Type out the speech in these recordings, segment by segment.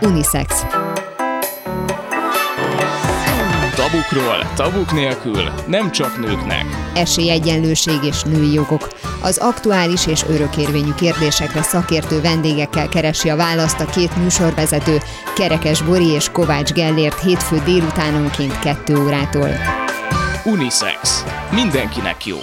Unisex. Tabukról, tabuk nélkül, nem csak nőknek. Esélyegyenlőség és női jogok. Az aktuális és örökérvényű kérdésekre szakértő vendégekkel keresi a választ a két műsorvezető, Kerekes Bori és Kovács Gellért hétfő délutánonként 2 órától. Unisex. Mindenkinek jó.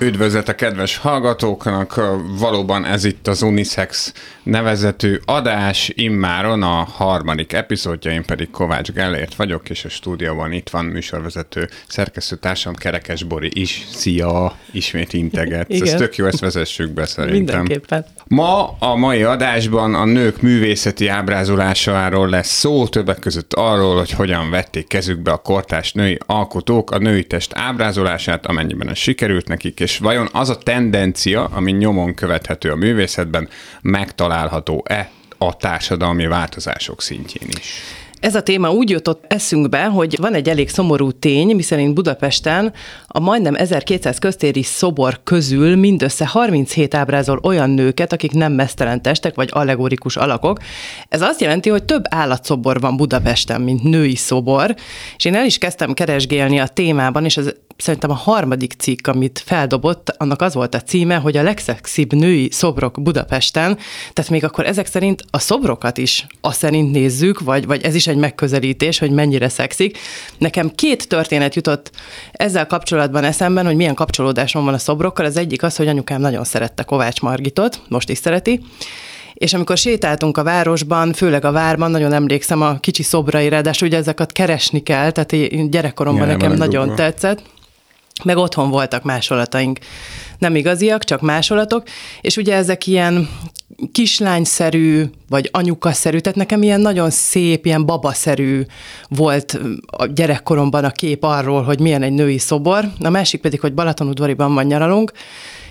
Üdvözlet a kedves hallgatóknak, valóban ez itt az Unisex nevezetű adás, immáron a harmadik epizódja, én pedig Kovács Gellért vagyok, és a stúdióban itt van műsorvezető szerkesztőtársam Kerekes Bori is. Szia! Ismét integet. Ez tök jó, ezt vezessük be szerintem. Mindenképpen. Ma a mai adásban a nők művészeti ábrázolásáról lesz szó, többek között arról, hogy hogyan vették kezükbe a kortás női alkotók a női test ábrázolását, amennyiben ez sikerült nekik, és vajon az a tendencia, ami nyomon követhető a művészetben, megtalálható-e a társadalmi változások szintjén is? Ez a téma úgy jutott eszünkbe, hogy van egy elég szomorú tény, miszerint Budapesten a majdnem 1200 köztéri szobor közül mindössze 37 ábrázol olyan nőket, akik nem mesztelen testek vagy allegorikus alakok. Ez azt jelenti, hogy több állatszobor van Budapesten, mint női szobor, és én el is kezdtem keresgélni a témában, és az szerintem a harmadik cikk, amit feldobott, annak az volt a címe, hogy a legszexibb női szobrok Budapesten, tehát még akkor ezek szerint a szobrokat is azt szerint nézzük, vagy, vagy ez is egy megközelítés, hogy mennyire szexik. Nekem két történet jutott ezzel kapcsolatban eszemben, hogy milyen kapcsolódásom van a szobrokkal. Az egyik az, hogy anyukám nagyon szerette Kovács Margitot, most is szereti, és amikor sétáltunk a városban, főleg a várban, nagyon emlékszem a kicsi szobraira, ráadásul ugye ezeket keresni kell, tehát gyerekkoromban ja, nekem nagyon dugva. tetszett meg otthon voltak másolataink. Nem igaziak, csak másolatok, és ugye ezek ilyen kislányszerű, vagy anyukaszerű, tehát nekem ilyen nagyon szép, ilyen babaszerű volt a gyerekkoromban a kép arról, hogy milyen egy női szobor. A másik pedig, hogy Balatonudvariban van nyaralunk,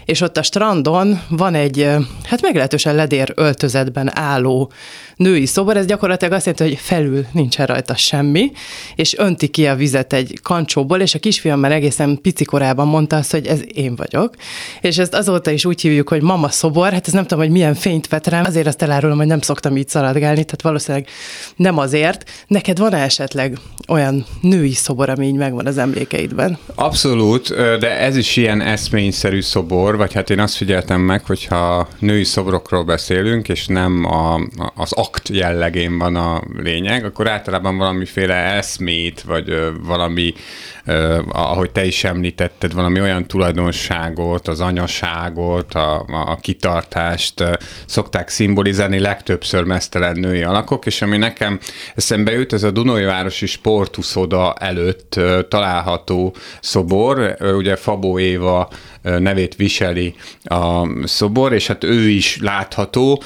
és ott a strandon van egy, hát meglehetősen ledér öltözetben álló női szobor, ez gyakorlatilag azt jelenti, hogy felül nincsen rajta semmi, és önti ki a vizet egy kancsóból, és a kisfiam már egészen pici korában mondta azt, hogy ez én vagyok, és ezt azóta is úgy hívjuk, hogy mama szobor, hát ez nem tudom, hogy milyen fényt vet rám, azért azt elárulom, hogy nem szoktam így szaladgálni, tehát valószínűleg nem azért. Neked van esetleg olyan női szobor, ami így megvan az emlékeidben? Abszolút, de ez is ilyen eszményszerű szobor, vagy hát én azt figyeltem meg, hogyha női szobrokról beszélünk, és nem a, az akt jellegén van a lényeg, akkor általában valamiféle eszmét, vagy valami, ahogy te is említetted, valami olyan tulajdonságot, az anyaságot, a, a kitartást szokták szimbolizálni legtöbbször mesztelen női alakok, és ami nekem eszembe jut, ez a Dunai Városi Sportuszoda előtt található szobor, ugye Fabó Éva nevét viseli a szobor, és hát ő is látható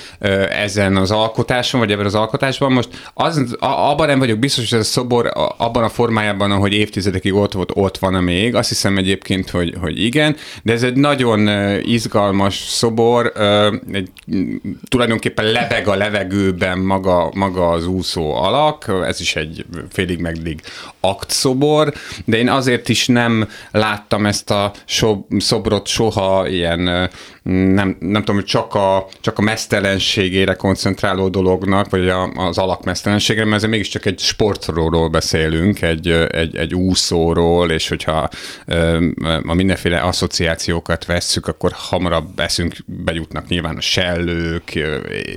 ezen az alkotáson, vagy ebben az alkotásban. Most az, abban nem vagyok biztos, hogy ez a szobor abban a formájában, ahogy évtizedekig ott volt, ott van még. Azt hiszem egyébként, hogy, hogy igen, de ez egy nagyon izgalmas szobor, egy, tulajdonképpen lebeg a levegőben maga, maga az úszó alak, ez is egy félig megdig aktszobor, de én azért is nem láttam ezt a szobrot soha ilyen nem, nem tudom, hogy csak a, csak a mesztelenségére koncentráló dolognak, vagy a, az alakmesztelenségre, mert ez mégiscsak egy sportról beszélünk, egy, egy, egy úszóról, és hogyha a mindenféle asszociációkat vesszük, akkor hamarabb eszünk bejutnak nyilván a sellők,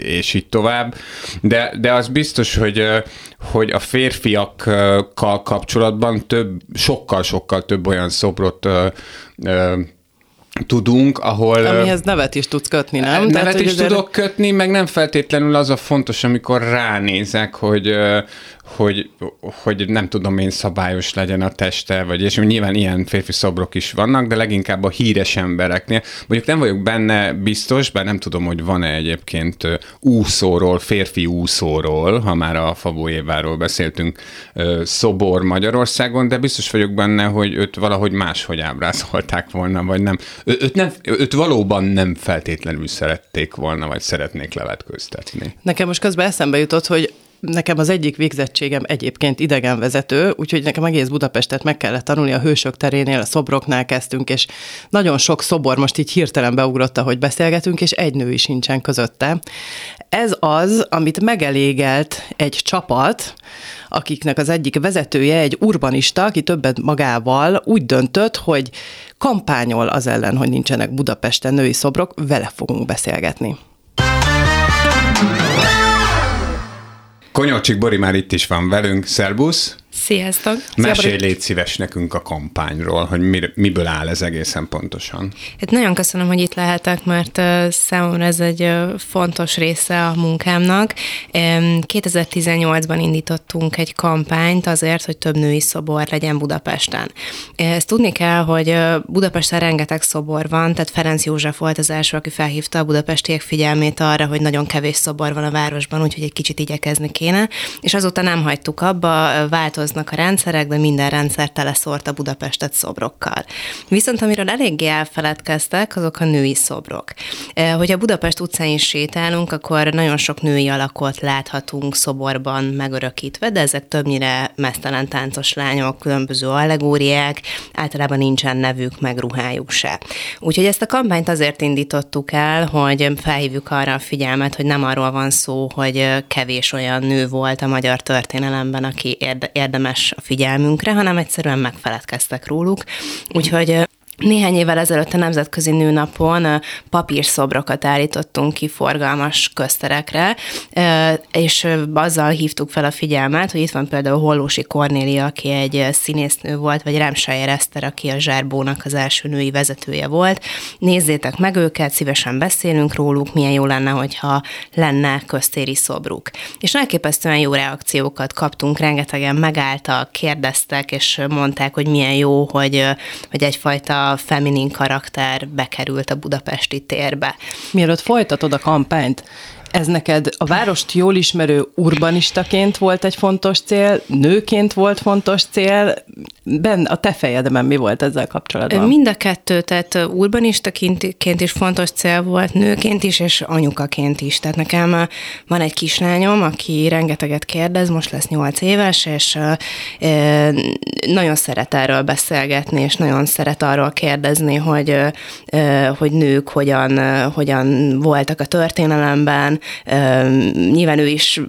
és így tovább. De, de az biztos, hogy, hogy a férfiakkal kapcsolatban több, sokkal-sokkal több olyan szobrot tudunk, ahol... Amihez nevet is tudsz kötni, nem? Nevet Tehát, is tudok kötni, meg nem feltétlenül az a fontos, amikor ránézek, hogy, hogy, hogy nem tudom én szabályos legyen a teste, vagy és nyilván ilyen férfi szobrok is vannak, de leginkább a híres embereknél. Mondjuk nem vagyok benne biztos, bár nem tudom, hogy van-e egyébként úszóról, férfi úszóról, ha már a Fabó Éváról beszéltünk, szobor Magyarországon, de biztos vagyok benne, hogy őt valahogy máshogy ábrázolták volna, vagy nem. Ő, őt, nem, őt valóban nem feltétlenül szerették volna, vagy szeretnék levetköztetni. Nekem most közben eszembe jutott, hogy Nekem az egyik végzettségem egyébként idegenvezető, úgyhogy nekem egész Budapestet meg kellett tanulni, a Hősök terénél, a szobroknál kezdtünk, és nagyon sok szobor most így hirtelen beugrott, hogy beszélgetünk, és egy nő is sincsen közötte. Ez az, amit megelégelt egy csapat, akiknek az egyik vezetője egy urbanista, aki többet magával úgy döntött, hogy kampányol az ellen, hogy nincsenek Budapesten női szobrok, vele fogunk beszélgetni. Konyolcsik Bori már itt is van velünk. Szerbusz! Sziasztok! Mesélj légy szíves nekünk a kampányról, hogy miből áll ez egészen pontosan. Hát nagyon köszönöm, hogy itt lehetek, mert számomra ez egy fontos része a munkámnak. 2018-ban indítottunk egy kampányt azért, hogy több női szobor legyen Budapesten. Ezt tudni kell, hogy Budapesten rengeteg szobor van, tehát Ferenc József volt az első, aki felhívta a budapestiek figyelmét arra, hogy nagyon kevés szobor van a városban, úgyhogy egy kicsit igyekezni kéne, és azóta nem hagytuk abba, változni változnak a rendszerek, de minden rendszer teleszórta Budapestet szobrokkal. Viszont amiről eléggé elfeledkeztek, azok a női szobrok. Eh, hogyha Budapest utcáin sétálunk, akkor nagyon sok női alakot láthatunk szoborban megörökítve, de ezek többnyire mesztelen táncos lányok, különböző allegóriák, általában nincsen nevük, meg ruhájuk se. Úgyhogy ezt a kampányt azért indítottuk el, hogy felhívjuk arra a figyelmet, hogy nem arról van szó, hogy kevés olyan nő volt a magyar történelemben, aki érde, érdemes a figyelmünkre, hanem egyszerűen megfeledkeztek róluk. Úgyhogy néhány évvel ezelőtt a Nemzetközi Nőnapon papírszobrokat állítottunk ki forgalmas közterekre, és azzal hívtuk fel a figyelmet, hogy itt van például Hollósi Kornélia, aki egy színésznő volt, vagy Remsajer Eszter, aki a Zsárbónak az első női vezetője volt. Nézzétek meg őket, szívesen beszélünk róluk, milyen jó lenne, hogyha lenne köztéri szobruk. És elképesztően jó reakciókat kaptunk, rengetegen megálltak, kérdeztek, és mondták, hogy milyen jó, hogy, hogy egyfajta feminin karakter bekerült a budapesti térbe. Mielőtt folytatod a kampányt, ez neked a várost jól ismerő urbanistaként volt egy fontos cél, nőként volt fontos cél, ben, a te fejedben mi volt ezzel kapcsolatban? Mind a kettő, tehát urbanistaként is fontos cél volt, nőként is, és anyukaként is. Tehát nekem van egy kislányom, aki rengeteget kérdez, most lesz nyolc éves, és nagyon szeret erről beszélgetni, és nagyon szeret arról kérdezni, hogy, hogy nők hogyan, hogyan voltak a történelemben, Nyilván ő is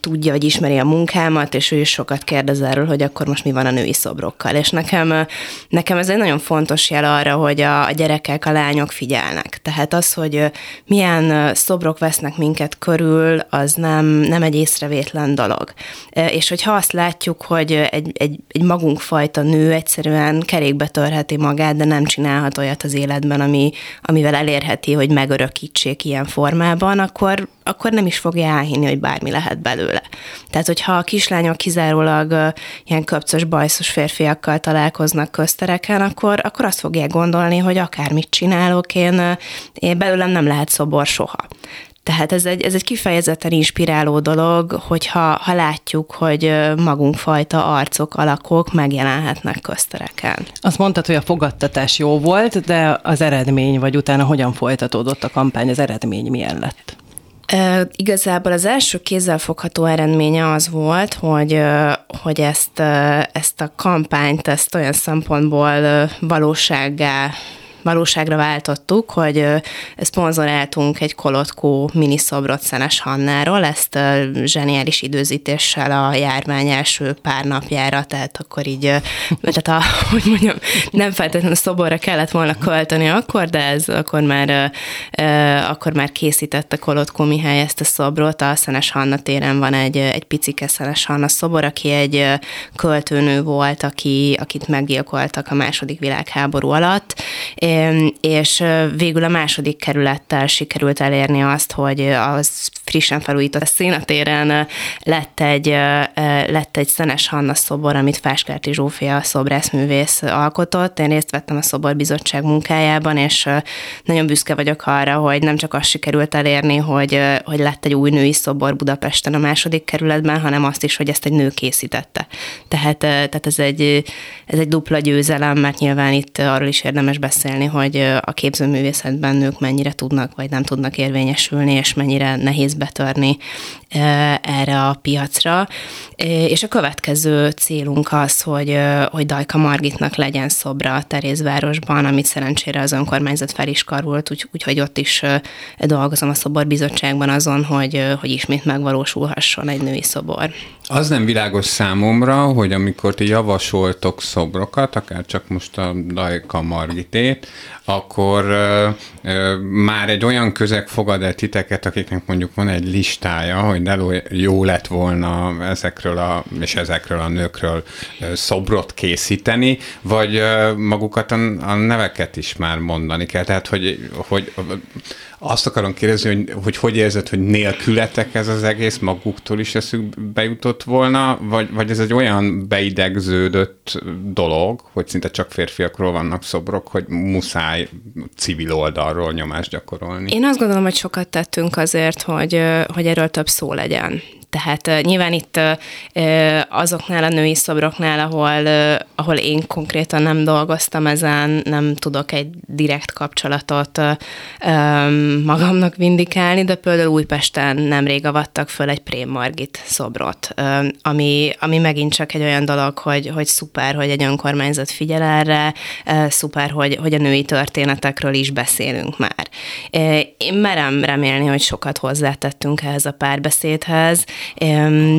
tudja, vagy ismeri a munkámat, és ő is sokat kérdez erről, hogy akkor most mi van a női szobrokkal. És nekem, nekem ez egy nagyon fontos jel arra, hogy a, a gyerekek, a lányok figyelnek. Tehát az, hogy milyen szobrok vesznek minket körül, az nem, nem egy észrevétlen dolog. És hogyha azt látjuk, hogy egy, egy, egy magunkfajta nő egyszerűen kerékbe törheti magát, de nem csinálhat olyat az életben, ami, amivel elérheti, hogy megörökítsék ilyen formában, akkor, akkor nem is fogja elhinni, hogy bármi lehet belőle. Tehát, hogyha a kislányok kizárólag ilyen köpcös, bajszos férfiakkal találkoznak köztereken, akkor, akkor azt fogják gondolni, hogy akármit csinálok, én, én belőlem nem lehet szobor soha. Tehát ez egy, ez egy kifejezetten inspiráló dolog, hogyha ha látjuk, hogy magunk fajta arcok, alakok megjelenhetnek köztereken. Azt mondtad, hogy a fogadtatás jó volt, de az eredmény, vagy utána hogyan folytatódott a kampány, az eredmény milyen lett? Igazából az első kézzelfogható eredménye az volt, hogy, hogy ezt, ezt a kampányt, ezt olyan szempontból valósággá valóságra váltottuk, hogy szponzoráltunk egy Kolotkó miniszobrot Szenes Hannáról, ezt zseniális időzítéssel a járvány első pár napjára, tehát akkor így, tehát a, hogy mondjam, nem feltétlenül szoborra kellett volna költeni akkor, de ez akkor már, akkor már készítette Kolotkó Mihály ezt a szobrot, a Szenes Hanna téren van egy, egy picike Szenes Hanna szobor, aki egy költőnő volt, aki, akit meggyilkoltak a második világháború alatt, és végül a második kerülettel sikerült elérni azt, hogy az frissen felújított színatéren lett egy, lett egy Szenes Hanna szobor, amit Fáskárti Zsófia szobrászművész alkotott. Én részt vettem a szoborbizottság munkájában, és nagyon büszke vagyok arra, hogy nem csak azt sikerült elérni, hogy, hogy lett egy új női szobor Budapesten a második kerületben, hanem azt is, hogy ezt egy nő készítette. Tehát, tehát ez, egy, ez egy dupla győzelem, mert nyilván itt arról is érdemes beszélni, beszélni, hogy a képzőművészetben nők mennyire tudnak vagy nem tudnak érvényesülni, és mennyire nehéz betörni erre a piacra. És a következő célunk az, hogy, hogy Dajka Margitnak legyen szobra a Terézvárosban, amit szerencsére az önkormányzat fel is karult, úgy, úgyhogy ott is dolgozom a szoborbizottságban azon, hogy, hogy ismét megvalósulhasson egy női szobor. Az nem világos számomra, hogy amikor ti javasoltok szobrokat, akár csak most a Dajka Margitét, akkor ö, ö, már egy olyan közeg fogad el titeket, akiknek mondjuk van egy listája, hogy ne jó lett volna ezekről a, és ezekről a nőkről ö, szobrot készíteni, vagy ö, magukat a, a neveket is már mondani kell. Tehát, hogy, hogy azt akarom kérdezni, hogy, hogy hogy érzed, hogy nélkületek ez az egész, maguktól is eszük bejutott volna, vagy, vagy ez egy olyan beidegződött dolog, hogy szinte csak férfiakról vannak szobrok, hogy muszáj civil oldalról nyomást gyakorolni? Én azt gondolom, hogy sokat tettünk azért, hogy, hogy erről több szó legyen. Tehát nyilván itt azoknál a női szobroknál, ahol, ahol én konkrétan nem dolgoztam ezen, nem tudok egy direkt kapcsolatot magamnak vindikálni, de például Újpesten nemrég avattak föl egy Prém Margit szobrot, ami, ami megint csak egy olyan dolog, hogy, hogy szuper, hogy egy önkormányzat figyel erre, szuper, hogy, hogy a női történetekről is beszélünk már. Én merem remélni, hogy sokat hozzátettünk ehhez a párbeszédhez,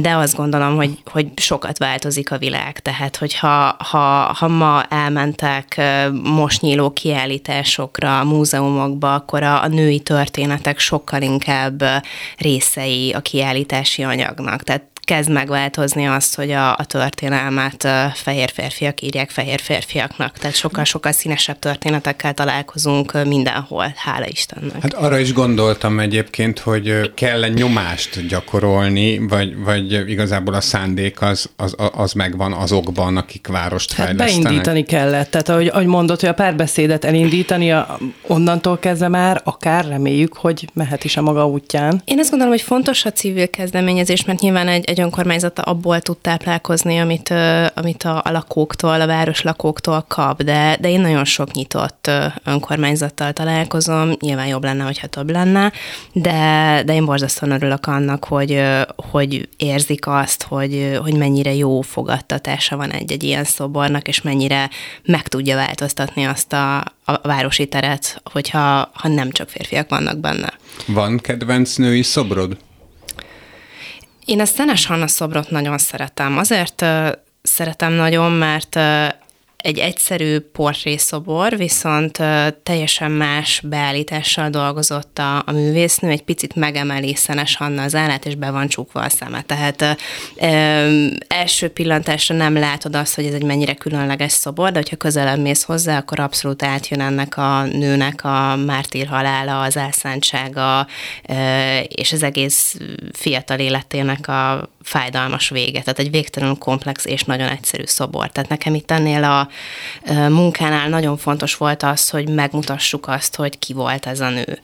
de azt gondolom, hogy, hogy sokat változik a világ, tehát hogyha ha, ha ma elmentek most nyíló kiállításokra, múzeumokba, akkor a, a női történetek sokkal inkább részei a kiállítási anyagnak. Tehát kezd megváltozni azt, hogy a, a történelmet fehér férfiak írják fehér férfiaknak. Tehát sokkal-sokkal színesebb történetekkel találkozunk mindenhol, hála Istennek. Hát arra is gondoltam egyébként, hogy kell -e nyomást gyakorolni, vagy, vagy igazából a szándék az, az, az megvan azokban, akik várost hát fejlesztenek. beindítani kellett. Tehát ahogy, ahogy mondod, hogy a párbeszédet elindítani, a, onnantól kezdve már akár reméljük, hogy mehet is a maga útján. Én azt gondolom, hogy fontos a civil kezdeményezés, mert nyilván egy, egy önkormányzata abból tud táplálkozni, amit, amit a, a lakóktól, a város lakóktól kap, de, de én nagyon sok nyitott önkormányzattal találkozom, nyilván jobb lenne, hogyha több lenne, de, de én borzasztóan örülök annak, hogy, hogy érzik azt, hogy, hogy mennyire jó fogadtatása van egy-egy ilyen szobornak, és mennyire meg tudja változtatni azt a, a városi teret, hogyha ha nem csak férfiak vannak benne. Van kedvenc női szobrod? Én a Szenes Hanna szobrot nagyon szeretem. Azért szeretem nagyon, mert egy egyszerű portrészobor, viszont teljesen más beállítással dolgozott a, a művésznő, egy picit megemeli Szenes Hanna az állát, és be van csukva a szeme. Tehát ö, első pillantásra nem látod azt, hogy ez egy mennyire különleges szobor, de hogyha közelebb mész hozzá, akkor abszolút átjön ennek a nőnek a mártír halála, az elszántsága, ö, és az egész fiatal életének a fájdalmas vége. Tehát egy végtelenül komplex és nagyon egyszerű szobor. Tehát nekem itt ennél a munkánál nagyon fontos volt az, hogy megmutassuk azt, hogy ki volt ez a nő.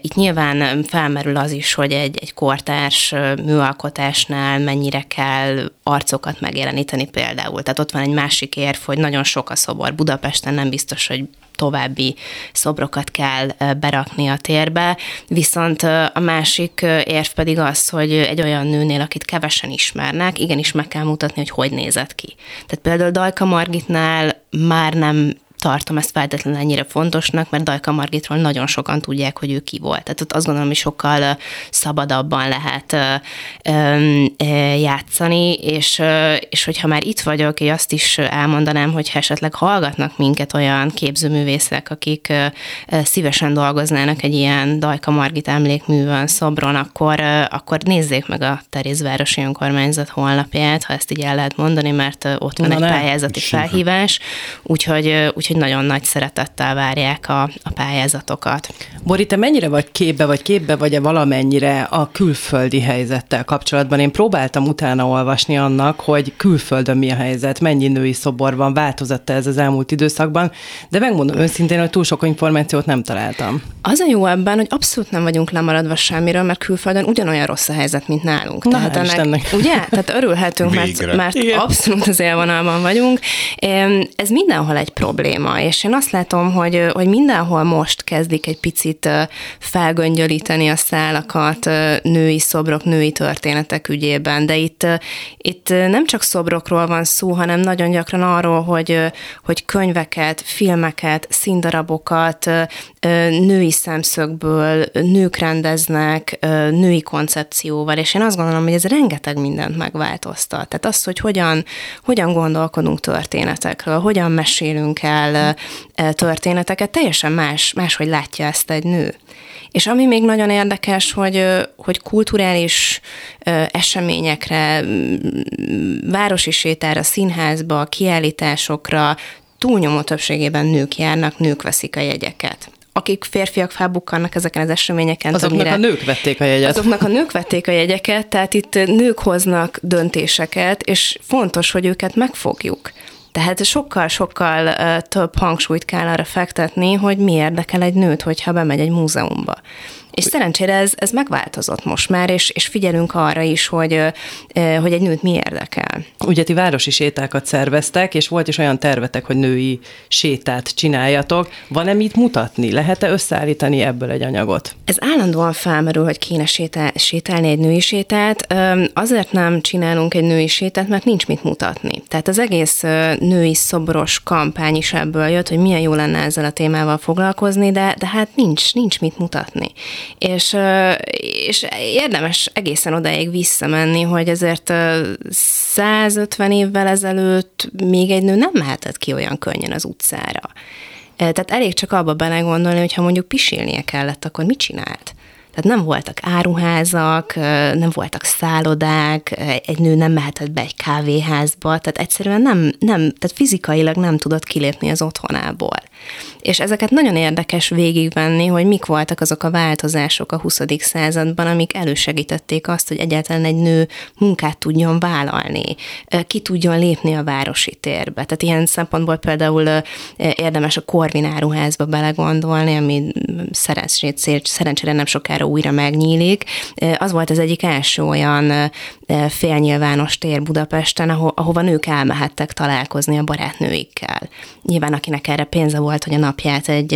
Itt nyilván felmerül az is, hogy egy, egy kortárs műalkotásnál mennyire kell arcokat megjeleníteni például. Tehát ott van egy másik érv, hogy nagyon sok a szobor. Budapesten nem biztos, hogy további szobrokat kell berakni a térbe, viszont a másik érv pedig az, hogy egy olyan nőnél, akit kevesen ismernek, igenis meg kell mutatni, hogy hogy nézett ki. Tehát például Dajka Margitnál már nem tartom ezt feltétlenül ennyire fontosnak, mert Dajka Margitról nagyon sokan tudják, hogy ő ki volt. Tehát ott azt gondolom, hogy sokkal szabadabban lehet játszani, és, és hogyha már itt vagyok, én azt is elmondanám, hogy esetleg hallgatnak minket olyan képzőművészek, akik szívesen dolgoznának egy ilyen Dajka Margit emlékművön, szobron, akkor, akkor nézzék meg a Terézvárosi Önkormányzat honlapját, ha ezt így el lehet mondani, mert ott van Na, egy pályázati felhívás, úgyhogy, úgyhogy úgyhogy nagyon nagy szeretettel várják a, a pályázatokat. Bori, te mennyire vagy képbe, vagy képbe vagy-e valamennyire a külföldi helyzettel kapcsolatban? Én próbáltam utána olvasni annak, hogy külföldön mi a helyzet, mennyi női szobor van, változott ez az elmúlt időszakban, de megmondom őszintén, hogy túl sok információt nem találtam. Az a jó ebben, hogy abszolút nem vagyunk lemaradva semmiről, mert külföldön ugyanolyan rossz a helyzet, mint nálunk. Na, Tehát ennek, ennek. ugye? Tehát örülhetünk, mert, mert abszolút az élvonalban vagyunk. Ez mindenhol egy probléma probléma. És én azt látom, hogy, hogy mindenhol most kezdik egy picit felgöngyölíteni a szálakat női szobrok, női történetek ügyében, de itt, itt nem csak szobrokról van szó, hanem nagyon gyakran arról, hogy, hogy könyveket, filmeket, színdarabokat női szemszögből nők rendeznek, női koncepcióval, és én azt gondolom, hogy ez rengeteg mindent megváltoztat. Tehát az, hogy hogyan, hogyan gondolkodunk történetekről, hogyan mesélünk el történeteket, teljesen más, máshogy látja ezt egy nő. És ami még nagyon érdekes, hogy, hogy kulturális eseményekre, városi sétára, színházba, kiállításokra túlnyomó többségében nők járnak, nők veszik a jegyeket akik férfiak felbukkannak ezeken az eseményeken. Azoknak többnyire, a nők vették a jegyet. Azoknak a nők vették a jegyeket, tehát itt nők hoznak döntéseket, és fontos, hogy őket megfogjuk. Tehát sokkal-sokkal több hangsúlyt kell arra fektetni, hogy mi érdekel egy nőt, hogyha bemegy egy múzeumba. És szerencsére ez, ez megváltozott most már, és, és figyelünk arra is, hogy, hogy egy nőt mi érdekel. Ugye ti városi sétákat szerveztek, és volt is olyan tervetek, hogy női sétát csináljatok. Van-e mit mutatni? Lehet-e összeállítani ebből egy anyagot? Ez állandóan felmerül, hogy kéne sétál, sétálni egy női sétát. Azért nem csinálunk egy női sétát, mert nincs mit mutatni. Tehát az egész női szoboros kampány is ebből jött, hogy milyen jó lenne ezzel a témával foglalkozni, de, de hát nincs, nincs mit mutatni. És, és érdemes egészen odáig visszamenni, hogy ezért 150 évvel ezelőtt még egy nő nem mehetett ki olyan könnyen az utcára. Tehát elég csak abba belegondolni, hogy ha mondjuk pisilnie kellett, akkor mit csinált? Tehát nem voltak áruházak, nem voltak szállodák, egy nő nem mehetett be egy kávéházba, tehát egyszerűen nem, nem tehát fizikailag nem tudott kilépni az otthonából. És ezeket nagyon érdekes végigvenni, hogy mik voltak azok a változások a 20. században, amik elősegítették azt, hogy egyáltalán egy nő munkát tudjon vállalni, ki tudjon lépni a városi térbe. Tehát ilyen szempontból például érdemes a Korvin áruházba belegondolni, ami szerencsére nem sokára újra megnyílik. Az volt az egyik első olyan félnyilvános tér Budapesten, aho- ahova nők elmehettek találkozni a barátnőikkel. Nyilván akinek erre pénze volt, hogy a napját egy,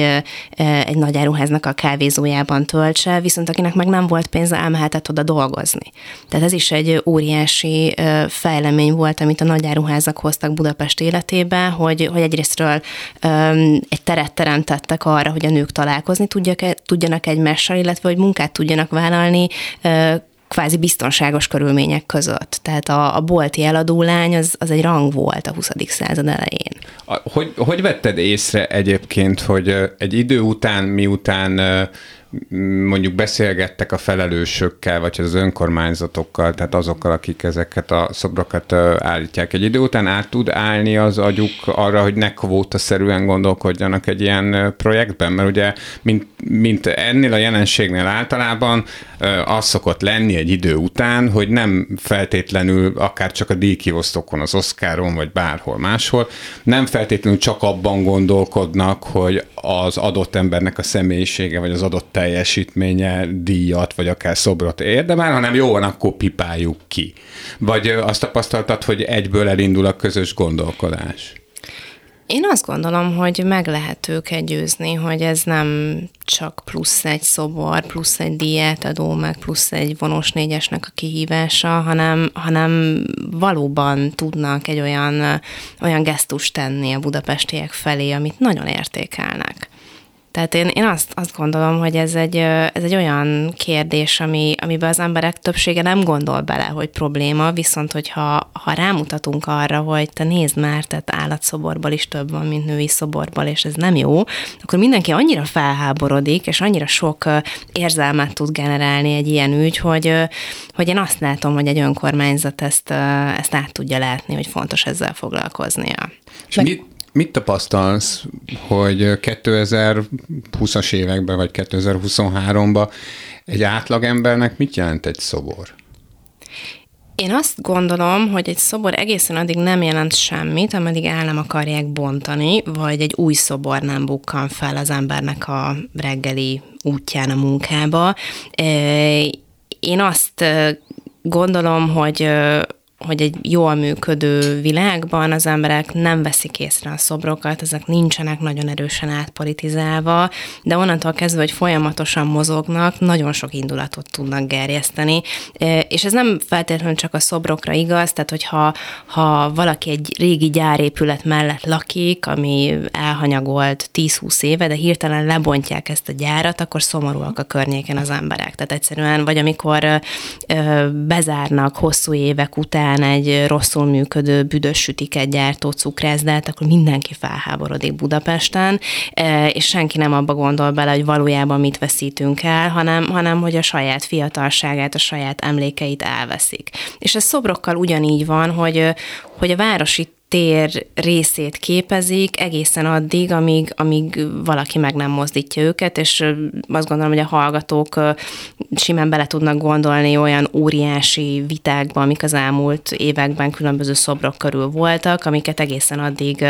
egy nagy áruháznak a kávézójában töltse, viszont akinek meg nem volt pénze, elmehetett oda dolgozni. Tehát ez is egy óriási fejlemény volt, amit a nagy áruházak hoztak Budapest életébe, hogy, hogy egyrésztről egy teret teremtettek arra, hogy a nők találkozni tudjak, tudjanak egymással, illetve hogy munkát tudjanak vállalni kvázi biztonságos körülmények között. Tehát a, a bolti eladólány az, az egy rang volt a 20. század elején. Hogy, hogy vetted észre egyébként, hogy egy idő után, miután mondjuk beszélgettek a felelősökkel, vagy az önkormányzatokkal, tehát azokkal, akik ezeket a szobrokat állítják. Egy idő után át tud állni az agyuk arra, hogy ne szerűen gondolkodjanak egy ilyen projektben, mert ugye, mint, mint ennél a jelenségnél általában az szokott lenni egy idő után, hogy nem feltétlenül akár csak a díjkiosztókon, az Oscaron, vagy bárhol máshol, nem feltétlenül csak abban gondolkodnak, hogy az adott embernek a személyisége, vagy az adott teljesítménye díjat, vagy akár szobrot érdemel, hanem jó van, akkor pipáljuk ki. Vagy azt tapasztaltad, hogy egyből elindul a közös gondolkodás? Én azt gondolom, hogy meg lehet őket győzni, hogy ez nem csak plusz egy szobor, plusz egy diátadó, meg plusz egy vonós négyesnek a kihívása, hanem, hanem valóban tudnak egy olyan, olyan gesztust tenni a budapestiek felé, amit nagyon értékelnek. Tehát én, én azt, azt gondolom, hogy ez egy, ez egy olyan kérdés, ami, amiben az emberek többsége nem gondol bele, hogy probléma, viszont hogyha ha rámutatunk arra, hogy te nézd már, tehát állatszoborból is több van, mint női szoborból, és ez nem jó, akkor mindenki annyira felháborodik, és annyira sok érzelmet tud generálni egy ilyen ügy, hogy, hogy én azt látom, hogy egy önkormányzat ezt, ezt át tudja látni, hogy fontos ezzel foglalkoznia. És mit, Mit tapasztalsz, hogy 2020-as években, vagy 2023-ban egy átlagembernek mit jelent egy szobor? Én azt gondolom, hogy egy szobor egészen addig nem jelent semmit, ameddig el nem akarják bontani, vagy egy új szobor nem bukkan fel az embernek a reggeli útján a munkába. Én azt gondolom, hogy hogy egy jól működő világban az emberek nem veszik észre a szobrokat, ezek nincsenek nagyon erősen átpolitizálva, de onnantól kezdve, hogy folyamatosan mozognak, nagyon sok indulatot tudnak gerjeszteni, és ez nem feltétlenül csak a szobrokra igaz, tehát hogyha ha valaki egy régi gyárépület mellett lakik, ami elhanyagolt 10-20 éve, de hirtelen lebontják ezt a gyárat, akkor szomorúak a környéken az emberek. Tehát egyszerűen, vagy amikor bezárnak hosszú évek után egy rosszul működő büdös sütiket gyártó cukrászdát, akkor mindenki felháborodik Budapesten, és senki nem abba gondol bele, hogy valójában mit veszítünk el, hanem, hanem hogy a saját fiatalságát, a saját emlékeit elveszik. És ez szobrokkal ugyanígy van, hogy, hogy a városi tér részét képezik egészen addig, amíg, amíg valaki meg nem mozdítja őket, és azt gondolom, hogy a hallgatók simán bele tudnak gondolni olyan óriási vitákba, amik az elmúlt években különböző szobrok körül voltak, amiket egészen addig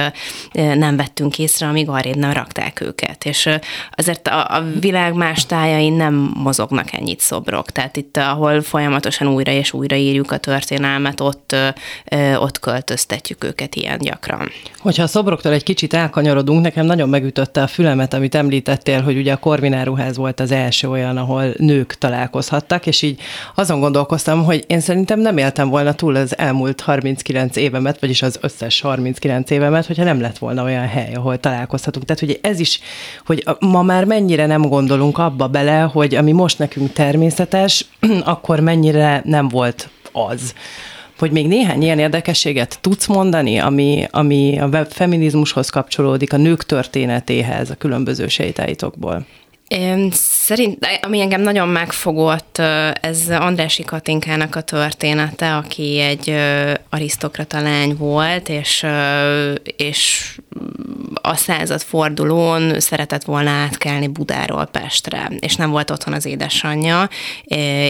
nem vettünk észre, amíg arrébb nem rakták őket. És azért a, a világ más tájain nem mozognak ennyit szobrok. Tehát itt, ahol folyamatosan újra és újra írjuk a történelmet, ott, ott költöztetjük őket őket ilyen gyakran. Hogyha a szobroktól egy kicsit elkanyarodunk, nekem nagyon megütötte a fülemet, amit említettél, hogy ugye a Korvináruház volt az első olyan, ahol nők találkozhattak, és így azon gondolkoztam, hogy én szerintem nem éltem volna túl az elmúlt 39 évemet, vagyis az összes 39 évemet, hogyha nem lett volna olyan hely, ahol találkozhatunk. Tehát, hogy ez is, hogy ma már mennyire nem gondolunk abba bele, hogy ami most nekünk természetes, akkor mennyire nem volt az hogy még néhány ilyen érdekességet tudsz mondani, ami, ami a feminizmushoz kapcsolódik, a nők történetéhez, a különböző sejtáitokból? Szerint, ami engem nagyon megfogott, ez Andrási Katinkának a története, aki egy arisztokrata lány volt, és, és a század fordulón szeretett volna átkelni Budáról Pestre, és nem volt otthon az édesanyja,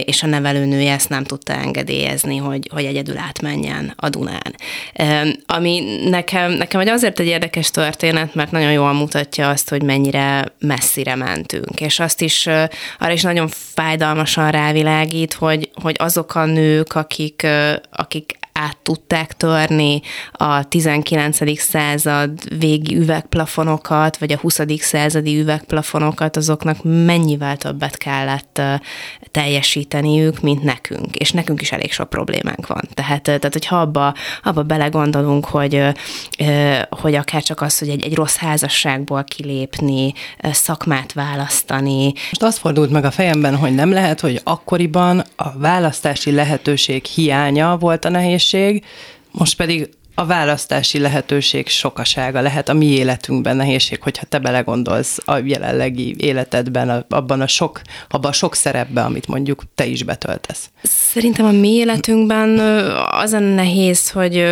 és a nevelőnője ezt nem tudta engedélyezni, hogy, hogy egyedül átmenjen a Dunán. Ami nekem, nekem azért egy érdekes történet, mert nagyon jól mutatja azt, hogy mennyire messzire mentünk, és azt is, arra is nagyon fájdalmasan rávilágít, hogy, hogy azok a nők, akik, akik át tudták törni a 19. század végi üvegplafonokat, vagy a 20. századi üvegplafonokat, azoknak mennyivel többet kellett teljesíteniük, mint nekünk. És nekünk is elég sok problémánk van. Tehát, tehát hogyha abba, abba belegondolunk, hogy, hogy akár csak az, hogy egy, egy rossz házasságból kilépni, szakmát választani. Most azt fordult meg a fejemben, hogy nem lehet, hogy akkoriban a választási lehetőség hiánya volt a nehéz nehézség, most pedig a választási lehetőség sokasága lehet a mi életünkben nehézség, hogyha te belegondolsz a jelenlegi életedben, abban a sok, abban a sok szerepben, amit mondjuk te is betöltesz. Szerintem a mi életünkben az a nehéz, hogy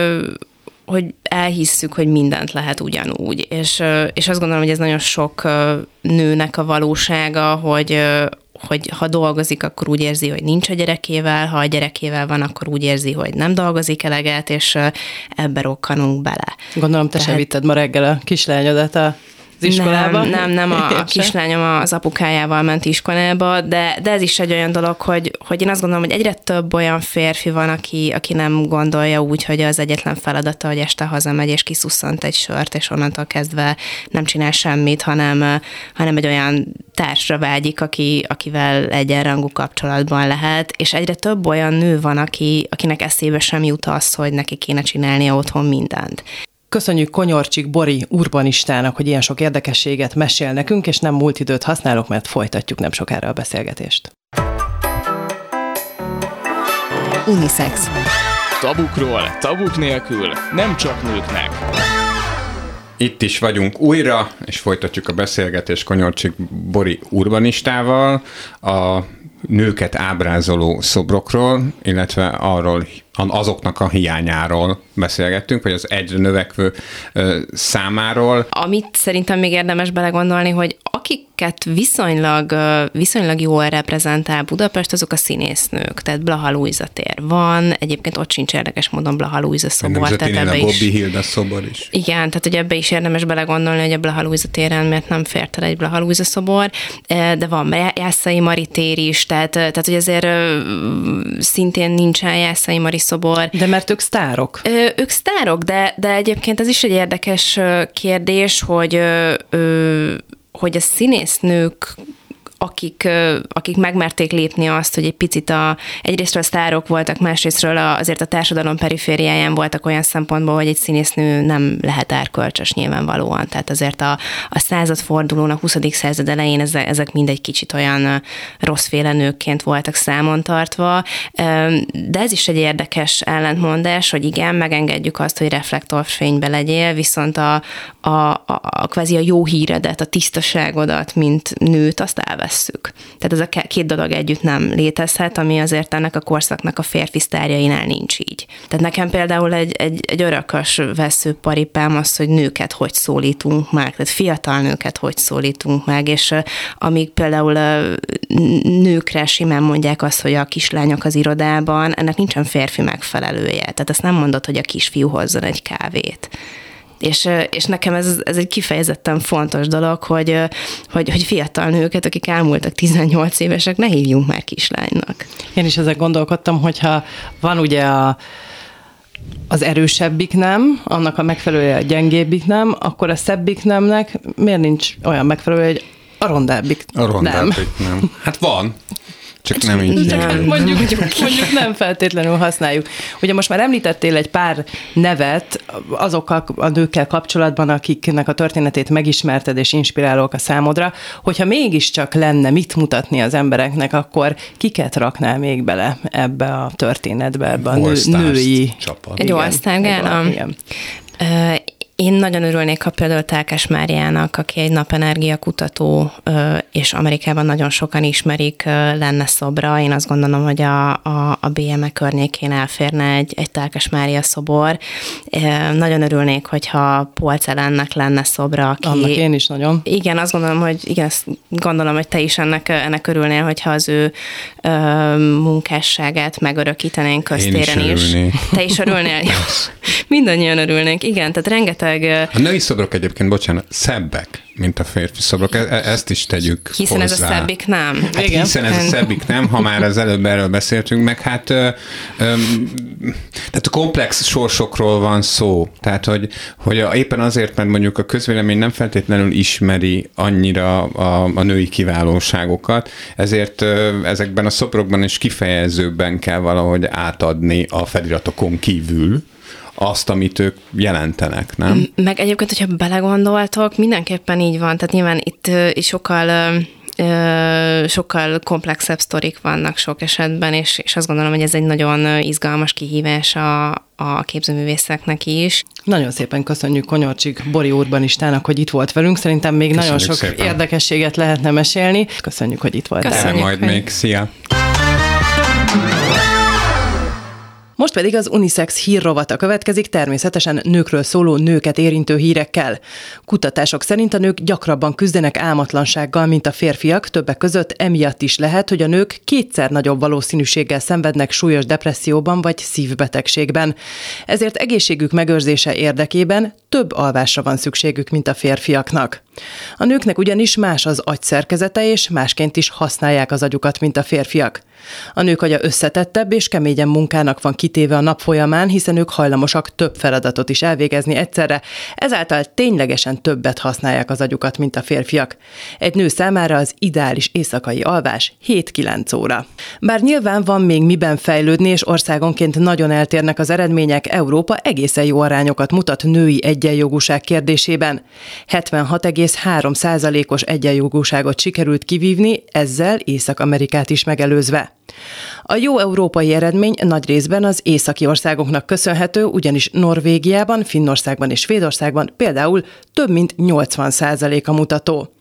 hogy elhisszük, hogy mindent lehet ugyanúgy. És, és azt gondolom, hogy ez nagyon sok nőnek a valósága, hogy, hogy ha dolgozik, akkor úgy érzi, hogy nincs a gyerekével, ha a gyerekével van, akkor úgy érzi, hogy nem dolgozik eleget, és ebbe rokkanunk bele. Gondolom, te Tehát... se vitted ma reggel a kislányodat a az iskolába? Nem, nem, nem a, a kislányom az apukájával ment iskolába, de, de ez is egy olyan dolog, hogy, hogy én azt gondolom, hogy egyre több olyan férfi van, aki, aki nem gondolja úgy, hogy az egyetlen feladata, hogy este hazamegy és kiszusszant egy sört, és onnantól kezdve nem csinál semmit, hanem, hanem egy olyan társra vágyik, aki, akivel egyenrangú kapcsolatban lehet, és egyre több olyan nő van, aki, akinek eszébe sem jut az, hogy neki kéne csinálnia otthon mindent. Köszönjük Konyorcsik Bori urbanistának, hogy ilyen sok érdekességet mesél nekünk, és nem múlt időt használok, mert folytatjuk nem sokára a beszélgetést. Unisex. Tabukról, tabuk nélkül, nem csak nőknek. Itt is vagyunk újra, és folytatjuk a beszélgetést Konyorcsik Bori urbanistával. A nőket ábrázoló szobrokról, illetve arról azoknak a hiányáról beszélgettünk, vagy az egyre növekvő ö, számáról. Amit szerintem még érdemes belegondolni, hogy akiket viszonylag, viszonylag jól reprezentál Budapest, azok a színésznők, tehát Blaha Luisa tér van, egyébként ott sincs érdekes módon Blaha Luisa szobor. Tehát ebbe a Bobby is, Hilda szobor is. Igen, tehát hogy ebbe is érdemes belegondolni, hogy a Blaha Luisa téren miért nem fért el egy Blaha Luisa szobor, de van Jászai Mari tér is, tehát, tehát hogy azért szintén nincsen Jászai Mari szobor. De mert ők sztárok. Ö, ők sztárok, de, de egyébként ez is egy érdekes kérdés, hogy, ö, hogy a színésznők akik, akik megmerték lépni azt, hogy egy picit a, egyrésztről a sztárok voltak, másrésztről azért a társadalom perifériáján voltak olyan szempontból, hogy egy színésznő nem lehet erkölcsös nyilvánvalóan. Tehát azért a, a századfordulón, a 20. század elején ezek, ezek mind egy kicsit olyan rosszféle nőkként voltak számon tartva, de ez is egy érdekes ellentmondás, hogy igen, megengedjük azt, hogy reflektorfénybe legyél, viszont a, a, a, a kvázi a jó híredet, a tisztaságodat, mint nőt, azt elvesz vesszük. Tehát ez a két dolog együtt nem létezhet, ami azért ennek a korszaknak a férfi sztárjainál nincs így. Tehát nekem például egy, egy, egy örökös veszőparipám az, hogy nőket hogy szólítunk meg, tehát fiatal nőket hogy szólítunk meg, és amíg például nőkre simán mondják azt, hogy a kislányok az irodában, ennek nincsen férfi megfelelője. Tehát azt nem mondod, hogy a kisfiú hozzon egy kávét. És, és nekem ez, ez egy kifejezetten fontos dolog, hogy, hogy, hogy fiatal nőket, akik elmúltak 18 évesek, ne hívjunk már kislánynak. Én is ezzel gondolkodtam, hogyha van ugye a az erősebbik nem, annak a megfelelője a gyengébbik nem, akkor a szebbik nemnek miért nincs olyan megfelelő, hogy a rondábbik, a rondábbik nem. nem. Hát van. Csak nem így. Csak nem. Mondjuk, mondjuk nem feltétlenül használjuk. Ugye most már említettél egy pár nevet azokkal a nőkkel kapcsolatban, akiknek a történetét megismerted és inspirálók a számodra, hogyha mégiscsak lenne mit mutatni az embereknek, akkor kiket raknál még bele ebbe a történetbe, ebbe a nő, női csapat. Egy all Igen. Én nagyon örülnék, ha például Telkes Máriának, aki egy napenergia kutató, és Amerikában nagyon sokan ismerik, lenne szobra. Én azt gondolom, hogy a, a, a BME környékén elférne egy, egy Telkes Mária szobor. Nagyon örülnék, hogyha Polcelennek lenne szobra. Aki, Annak én is nagyon. Igen, azt gondolom, hogy igen, azt gondolom, hogy te is ennek, ennek örülnél, hogyha az ő munkásságát megörökítenénk köztéren is. is. Te is örülnél? Mindannyian örülnénk, igen, tehát rengeteg rengeteg... A női szobrok egyébként, bocsánat, szebbek, mint a férfi szobrok. E- e- ezt is tegyük Hiszen hozzá. ez a szebbik nem. Hát Igen. Hiszen ez a szebbik nem, ha már az előbb erről beszéltünk, meg hát ö, ö, tehát komplex sorsokról van szó. Tehát, hogy, hogy a, éppen azért, mert mondjuk a közvélemény nem feltétlenül ismeri annyira a, a női kiválóságokat, ezért ö, ezekben a szobrokban is kifejezőbben kell valahogy átadni a feliratokon kívül azt, amit ők jelentenek, nem? Meg egyébként, hogyha belegondoltok, mindenképpen így van, tehát nyilván itt is sokkal sokkal komplexebb sztorik vannak sok esetben, és, és azt gondolom, hogy ez egy nagyon izgalmas kihívás a, a képzőművészeknek is. Nagyon szépen köszönjük Konyorcsik Bori urbanistának, hogy itt volt velünk. Szerintem még köszönjük nagyon sok szépen. érdekességet lehetne mesélni. Köszönjük, hogy itt volt. Köszönjük, majd hogy... még. Szia! Most pedig az Unisex hírrovata következik, természetesen nőkről szóló nőket érintő hírekkel. Kutatások szerint a nők gyakrabban küzdenek álmatlansággal, mint a férfiak, többek között emiatt is lehet, hogy a nők kétszer nagyobb valószínűséggel szenvednek súlyos depresszióban vagy szívbetegségben. Ezért egészségük megőrzése érdekében több alvásra van szükségük, mint a férfiaknak. A nőknek ugyanis más az agyszerkezete, és másként is használják az agyukat, mint a férfiak. A nők agya összetettebb és keményen munkának van kitéve a nap folyamán, hiszen ők hajlamosak több feladatot is elvégezni egyszerre, ezáltal ténylegesen többet használják az agyukat, mint a férfiak. Egy nő számára az ideális éjszakai alvás 7-9 óra. Bár nyilván van még miben fejlődni, és országonként nagyon eltérnek az eredmények, Európa egészen jó arányokat mutat női egyenjogúság kérdésében. 76, 1,3%-os egyenjogúságot sikerült kivívni, ezzel Észak-Amerikát is megelőzve. A jó európai eredmény nagy részben az északi országoknak köszönhető, ugyanis Norvégiában, Finnországban és Svédországban például több mint 80% a mutató.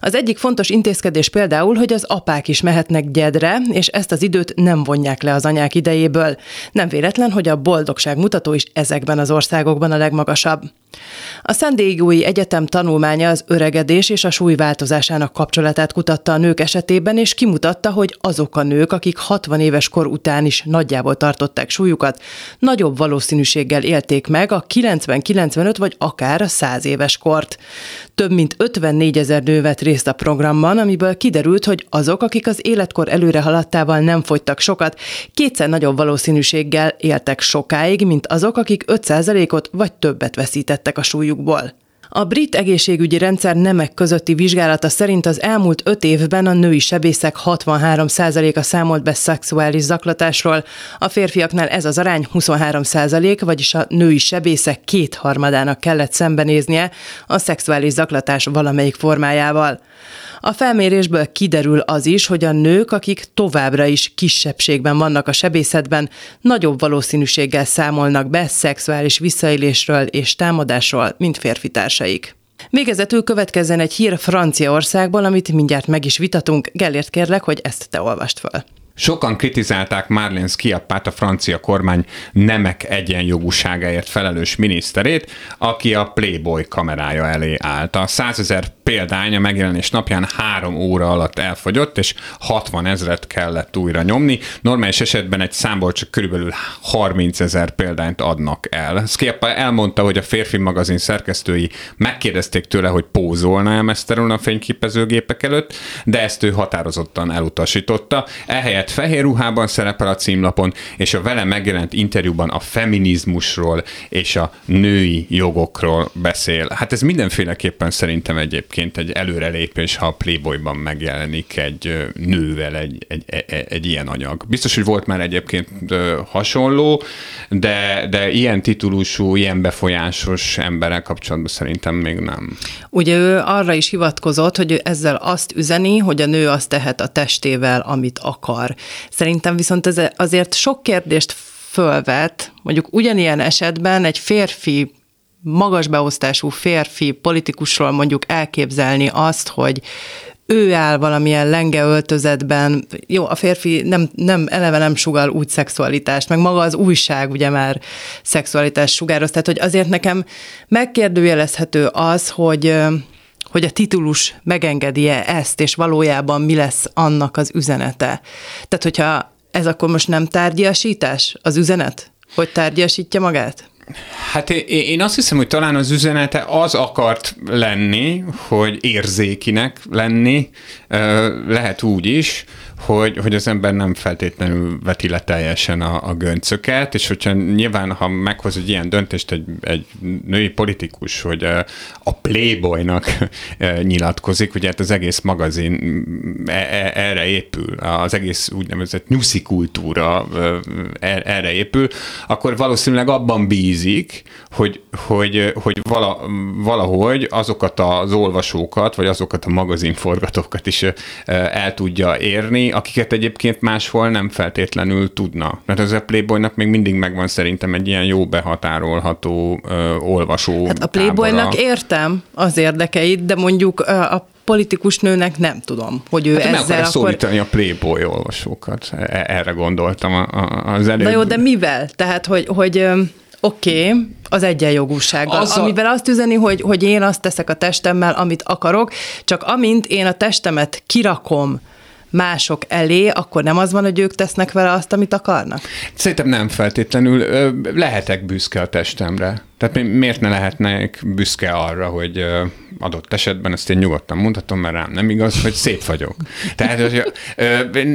Az egyik fontos intézkedés például, hogy az apák is mehetnek gyedre, és ezt az időt nem vonják le az anyák idejéből. Nem véletlen, hogy a boldogság mutató is ezekben az országokban a legmagasabb. A San Diego-i Egyetem tanulmánya az öregedés és a súly változásának kapcsolatát kutatta a nők esetében, és kimutatta, hogy azok a nők, akik 60 éves kor után is nagyjából tartották súlyukat, nagyobb valószínűséggel élték meg a 90-95 vagy akár a 100 éves kort. Több mint 54 ezer ezer nő vett részt a programban, amiből kiderült, hogy azok, akik az életkor előre haladtával nem fogytak sokat, kétszer nagyobb valószínűséggel éltek sokáig, mint azok, akik 5%-ot vagy többet veszítettek a súlyukból. A brit egészségügyi rendszer nemek közötti vizsgálata szerint az elmúlt öt évben a női sebészek 63%-a számolt be szexuális zaklatásról, a férfiaknál ez az arány 23%, vagyis a női sebészek kétharmadának kellett szembenéznie a szexuális zaklatás valamelyik formájával. A felmérésből kiderül az is, hogy a nők, akik továbbra is kisebbségben vannak a sebészetben, nagyobb valószínűséggel számolnak be szexuális visszaélésről és támadásról, mint férfi társaik. Végezetül következzen egy hír Franciaországból, amit mindjárt meg is vitatunk. Gellért kérlek, hogy ezt te olvast föl. Sokan kritizálták Marlene Schiappát, a francia kormány nemek egyenjogúságáért felelős miniszterét, aki a Playboy kamerája elé állt. A 100 ezer példány a megjelenés napján három óra alatt elfogyott, és 60 ezret kellett újra nyomni. Normális esetben egy számból csak körülbelül 30 ezer példányt adnak el. Schiappa elmondta, hogy a férfi magazin szerkesztői megkérdezték tőle, hogy pózolna-e mesztelenül a fényképezőgépek előtt, de ezt ő határozottan elutasította. Ehelyett fehér ruhában szerepel a címlapon, és a vele megjelent interjúban a feminizmusról és a női jogokról beszél. Hát ez mindenféleképpen szerintem egyébként egy előrelépés, ha a Playboyban megjelenik egy nővel egy, egy, egy, e, egy ilyen anyag. Biztos, hogy volt már egyébként hasonló, de, de ilyen titulusú, ilyen befolyásos emberek kapcsolatban szerintem még nem. Ugye ő arra is hivatkozott, hogy ezzel azt üzeni, hogy a nő azt tehet a testével, amit akar. Szerintem viszont ez azért sok kérdést fölvet, mondjuk ugyanilyen esetben egy férfi magas beosztású férfi politikusról mondjuk elképzelni azt, hogy ő áll valamilyen lenge öltözetben, jó, a férfi nem, nem, eleve nem sugal úgy szexualitást, meg maga az újság ugye már szexualitást sugároz, tehát hogy azért nekem megkérdőjelezhető az, hogy hogy a titulus megengedi-e ezt, és valójában mi lesz annak az üzenete. Tehát, hogyha ez akkor most nem tárgyasítás az üzenet? Hogy tárgyasítja magát? Hát én azt hiszem, hogy talán az üzenete az akart lenni, hogy érzékinek lenni, lehet úgy is, hogy, hogy az ember nem feltétlenül veti le teljesen a, a göncöket, és hogyha nyilván, ha meghoz egy ilyen döntést egy, egy női politikus, hogy a Playboynak nyilatkozik, ugye hát az egész magazin e, e, erre épül, az egész úgynevezett nyuszi kultúra e, erre épül, akkor valószínűleg abban bízik, hogy, hogy, hogy vala, valahogy azokat az olvasókat, vagy azokat a magazinforgatókat is el tudja érni, akiket egyébként máshol nem feltétlenül tudna. Mert az a Playboynak még mindig megvan szerintem egy ilyen jó behatárolható ö, olvasó Hát a Playboynak tábora. értem az érdekeit, de mondjuk a politikus nőnek nem tudom, hogy ő hát ezzel akkor... szólítani a Playboy olvasókat. E, erre gondoltam az előbb. Na jó, de mivel? Tehát, hogy, hogy oké, okay, az egyenjogúsággal, Azzal... amivel azt üzeni, hogy, hogy én azt teszek a testemmel, amit akarok, csak amint én a testemet kirakom mások elé, akkor nem az van, hogy ők tesznek vele azt, amit akarnak? Szerintem nem feltétlenül. Lehetek büszke a testemre. Tehát miért ne lehetnék büszke arra, hogy adott esetben, ezt én nyugodtan mondhatom, mert rám nem igaz, hogy szép vagyok. Tehát hogy,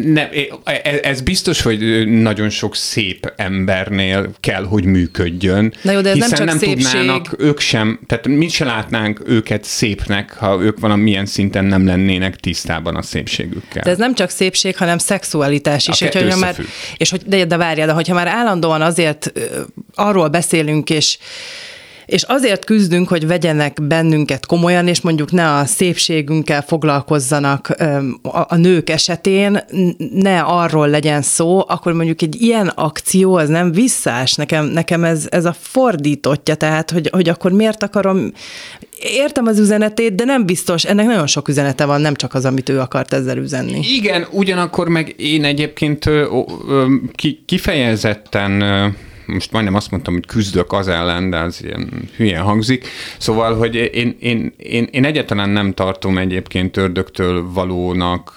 ne, e, ez biztos, hogy nagyon sok szép embernél kell, hogy működjön. Na jó, de ez hiszen nem csak nem szépség. tudnának ők sem, tehát mi se látnánk őket szépnek, ha ők valamilyen szinten nem lennének tisztában a szépségükkel. De ez nem csak szépség, hanem szexualitás is. A hogy, már, és hogy, de, de várjál, de hogyha már állandóan azért arról beszélünk, és és azért küzdünk, hogy vegyenek bennünket komolyan, és mondjuk ne a szépségünkkel foglalkozzanak a nők esetén, ne arról legyen szó, akkor mondjuk egy ilyen akció az nem visszás. Nekem, nekem ez, ez a fordítottja, tehát hogy, hogy akkor miért akarom értem az üzenetét, de nem biztos, ennek nagyon sok üzenete van, nem csak az, amit ő akart ezzel üzenni. Igen, ugyanakkor meg én egyébként kifejezetten most majdnem azt mondtam, hogy küzdök az ellen, de az ilyen hülyen hangzik. Szóval, hogy én, én, én, én egyáltalán nem tartom egyébként ördögtől valónak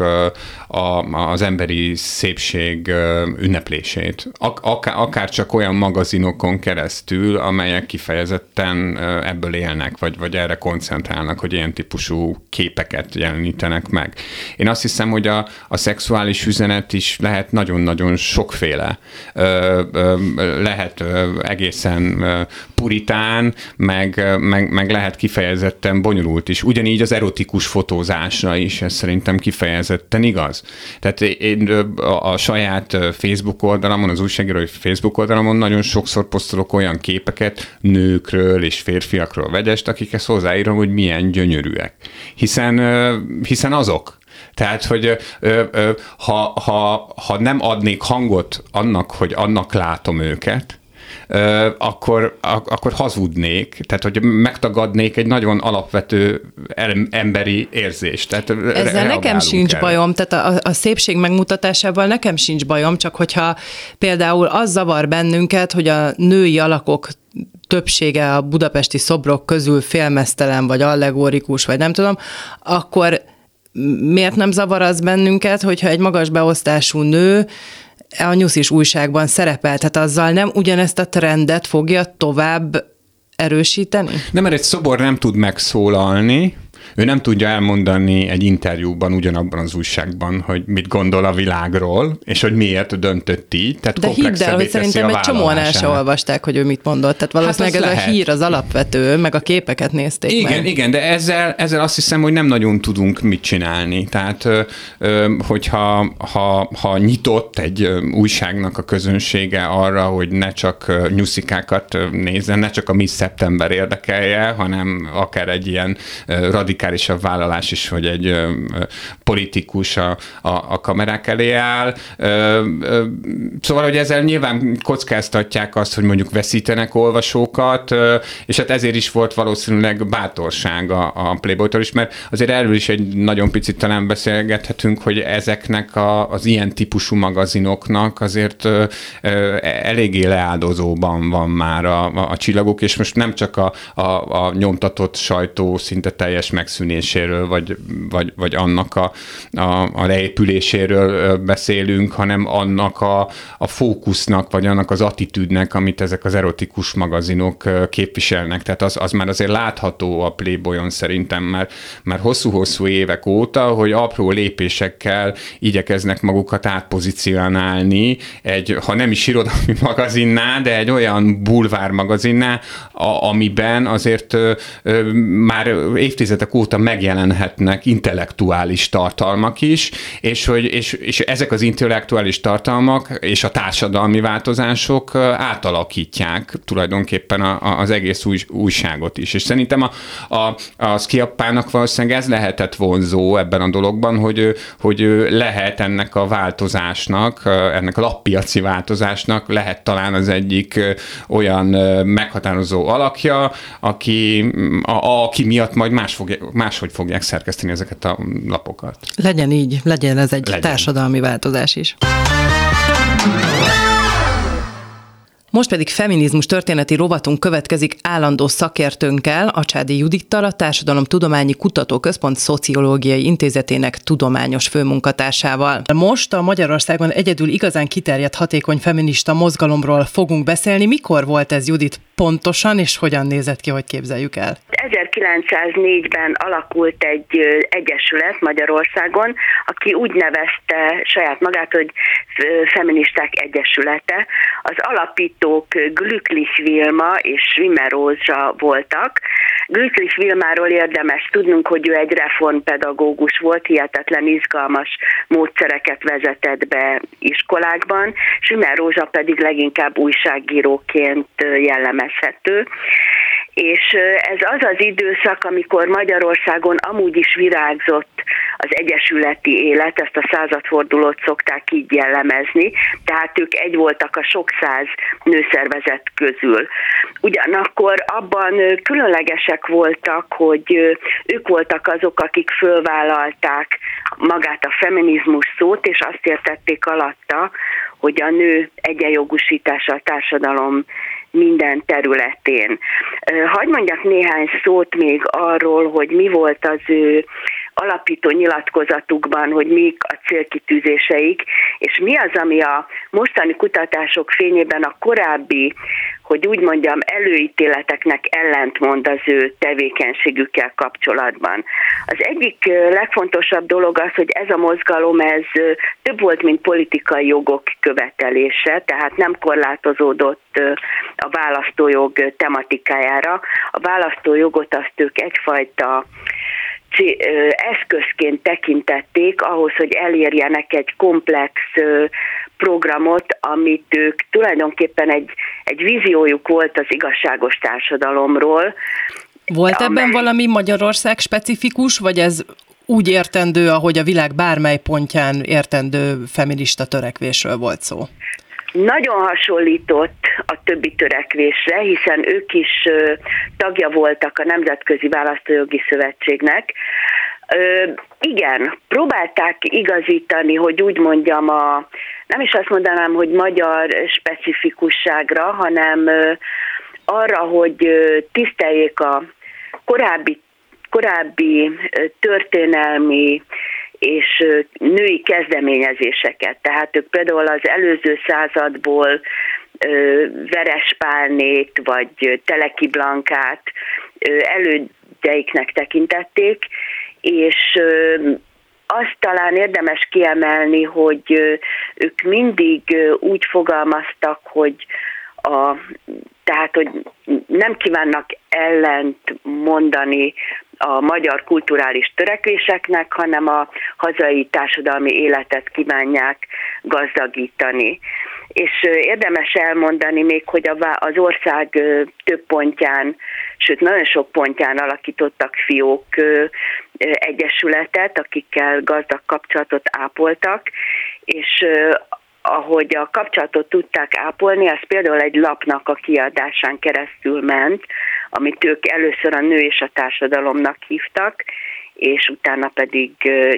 a, az emberi szépség ünneplését. Akár, akár csak olyan magazinokon keresztül, amelyek kifejezetten ebből élnek, vagy, vagy erre koncentrálnak, hogy ilyen típusú képeket jelenítenek meg. Én azt hiszem, hogy a, a szexuális üzenet is lehet nagyon-nagyon sokféle. Lehet egészen puritán, meg, meg, meg lehet kifejezetten bonyolult is. Ugyanígy az erotikus fotózásra is, ez szerintem kifejezetten igaz. Tehát én a saját Facebook oldalamon, az újságírói Facebook oldalamon nagyon sokszor posztolok olyan képeket nőkről és férfiakról vegyest, akikhez hozzáírom, hogy milyen gyönyörűek. Hiszen, hiszen azok. Tehát, hogy ö, ö, ha, ha, ha nem adnék hangot annak, hogy annak látom őket, akkor, akkor hazudnék, tehát hogy megtagadnék egy nagyon alapvető emberi érzést. Tehát Ezzel nekem sincs el. bajom, tehát a, a szépség megmutatásával nekem sincs bajom, csak hogyha például az zavar bennünket, hogy a női alakok többsége a budapesti szobrok közül félmeztelen, vagy allegórikus, vagy nem tudom, akkor miért nem zavar az bennünket, hogyha egy magas beosztású nő a nyuszis újságban szerepel, tehát azzal nem ugyanezt a trendet fogja tovább erősíteni? Nem, mert egy szobor nem tud megszólalni, ő nem tudja elmondani egy interjúban ugyanabban az újságban, hogy mit gondol a világról, és hogy miért döntött így. Tehát De hidd el, hogy szerintem egy csomóan el se olvasták, hogy ő mit mondott. Tehát valószínűleg hát ez lehet. a hír az alapvető, meg a képeket nézték Igen, meg. igen, de ezzel, ezzel azt hiszem, hogy nem nagyon tudunk mit csinálni. Tehát, hogyha ha, ha nyitott egy újságnak a közönsége arra, hogy ne csak nyuszikákat nézzen, ne csak a Miss September érdekelje, hanem akár egy ilyen radikális radikálisabb vállalás is, hogy egy ö, politikus a, a, a kamerák elé áll. Ö, ö, szóval, hogy ezzel nyilván kockáztatják azt, hogy mondjuk veszítenek olvasókat, ö, és hát ezért is volt valószínűleg bátorság a, a Playboy-tól is, mert azért erről is egy nagyon picit talán beszélgethetünk, hogy ezeknek a, az ilyen típusú magazinoknak azért ö, ö, eléggé leáldozóban van már a, a, a csillagok, és most nem csak a, a, a nyomtatott sajtó szinte teljes megszűnéséről, vagy, vagy, vagy annak a, a, a leépüléséről beszélünk, hanem annak a, a fókusznak, vagy annak az attitűdnek, amit ezek az erotikus magazinok képviselnek. Tehát az, az már azért látható a Playboyon szerintem, mert már hosszú-hosszú évek óta, hogy apró lépésekkel igyekeznek magukat átpozícionálni egy, ha nem is irodalmi magazinná, de egy olyan bulvár magazinná, a, amiben azért ö, ö, már évtizedek óta óta megjelenhetnek intellektuális tartalmak is, és, hogy, és, és ezek az intellektuális tartalmak és a társadalmi változások átalakítják tulajdonképpen a, a, az egész új, újságot is. És szerintem a, a, a Skiappának valószínűleg ez lehetett vonzó ebben a dologban, hogy, hogy lehet ennek a változásnak, ennek a lappiaci változásnak lehet talán az egyik olyan meghatározó alakja, aki, a, aki miatt majd más fog, máshogy fogják szerkeszteni ezeket a lapokat. Legyen így, legyen ez egy legyen. társadalmi változás is. Most pedig feminizmus történeti rovatunk következik állandó szakértőnkkel, Csádi Judittal, a Társadalom Tudományi Kutatóközpont Szociológiai Intézetének tudományos főmunkatársával. Most a Magyarországon egyedül igazán kiterjedt hatékony feminista mozgalomról fogunk beszélni. Mikor volt ez, Judit, pontosan, és hogyan nézett ki, hogy képzeljük el? 1904-ben alakult egy egyesület Magyarországon, aki úgy nevezte saját magát, hogy Feministák Egyesülete. Az alapítók Glücklich Vilma és Schwimmer Rózsa voltak. Glücklich Vilmáról érdemes tudnunk, hogy ő egy reformpedagógus volt, hihetetlen izgalmas módszereket vezetett be iskolákban, Schwimmer Rózsa pedig leginkább újságíróként jellemezhető és ez az az időszak, amikor Magyarországon amúgy is virágzott az egyesületi élet, ezt a századfordulót szokták így jellemezni, tehát ők egy voltak a sok száz nőszervezet közül. Ugyanakkor abban különlegesek voltak, hogy ők voltak azok, akik fölvállalták magát a feminizmus szót, és azt értették alatta, hogy a nő egyenjogosítása a társadalom minden területén. Hagy mondjak néhány szót még arról, hogy mi volt az ő alapító nyilatkozatukban, hogy mik a célkitűzéseik, és mi az, ami a mostani kutatások fényében a korábbi, hogy úgy mondjam, előítéleteknek ellentmond az ő tevékenységükkel kapcsolatban. Az egyik legfontosabb dolog az, hogy ez a mozgalom, ez több volt, mint politikai jogok követelése, tehát nem korlátozódott a választójog tematikájára. A választójogot azt ők egyfajta eszközként tekintették ahhoz, hogy elérjenek egy komplex programot, amit ők tulajdonképpen egy, egy víziójuk volt az igazságos társadalomról. Volt amely... ebben valami Magyarország specifikus, vagy ez úgy értendő, ahogy a világ bármely pontján értendő feminista törekvésről volt szó? Nagyon hasonlított a többi törekvésre, hiszen ők is tagja voltak a Nemzetközi Választójogi Szövetségnek. Igen, próbálták igazítani, hogy úgy mondjam, a, nem is azt mondanám, hogy magyar specifikusságra, hanem arra, hogy tiszteljék a korábbi, korábbi történelmi és női kezdeményezéseket. Tehát ők például az előző századból Verespálnét vagy Teleki Blankát elődeiknek tekintették, és azt talán érdemes kiemelni, hogy ők mindig úgy fogalmaztak, hogy a, tehát, hogy nem kívánnak ellent mondani a magyar kulturális törekvéseknek, hanem a hazai társadalmi életet kívánják gazdagítani. És érdemes elmondani még, hogy az ország több pontján, sőt nagyon sok pontján alakítottak fiók egyesületet, akikkel gazdag kapcsolatot ápoltak, és ahogy a kapcsolatot tudták ápolni, az például egy lapnak a kiadásán keresztül ment, amit ők először a nő és a társadalomnak hívtak, és utána pedig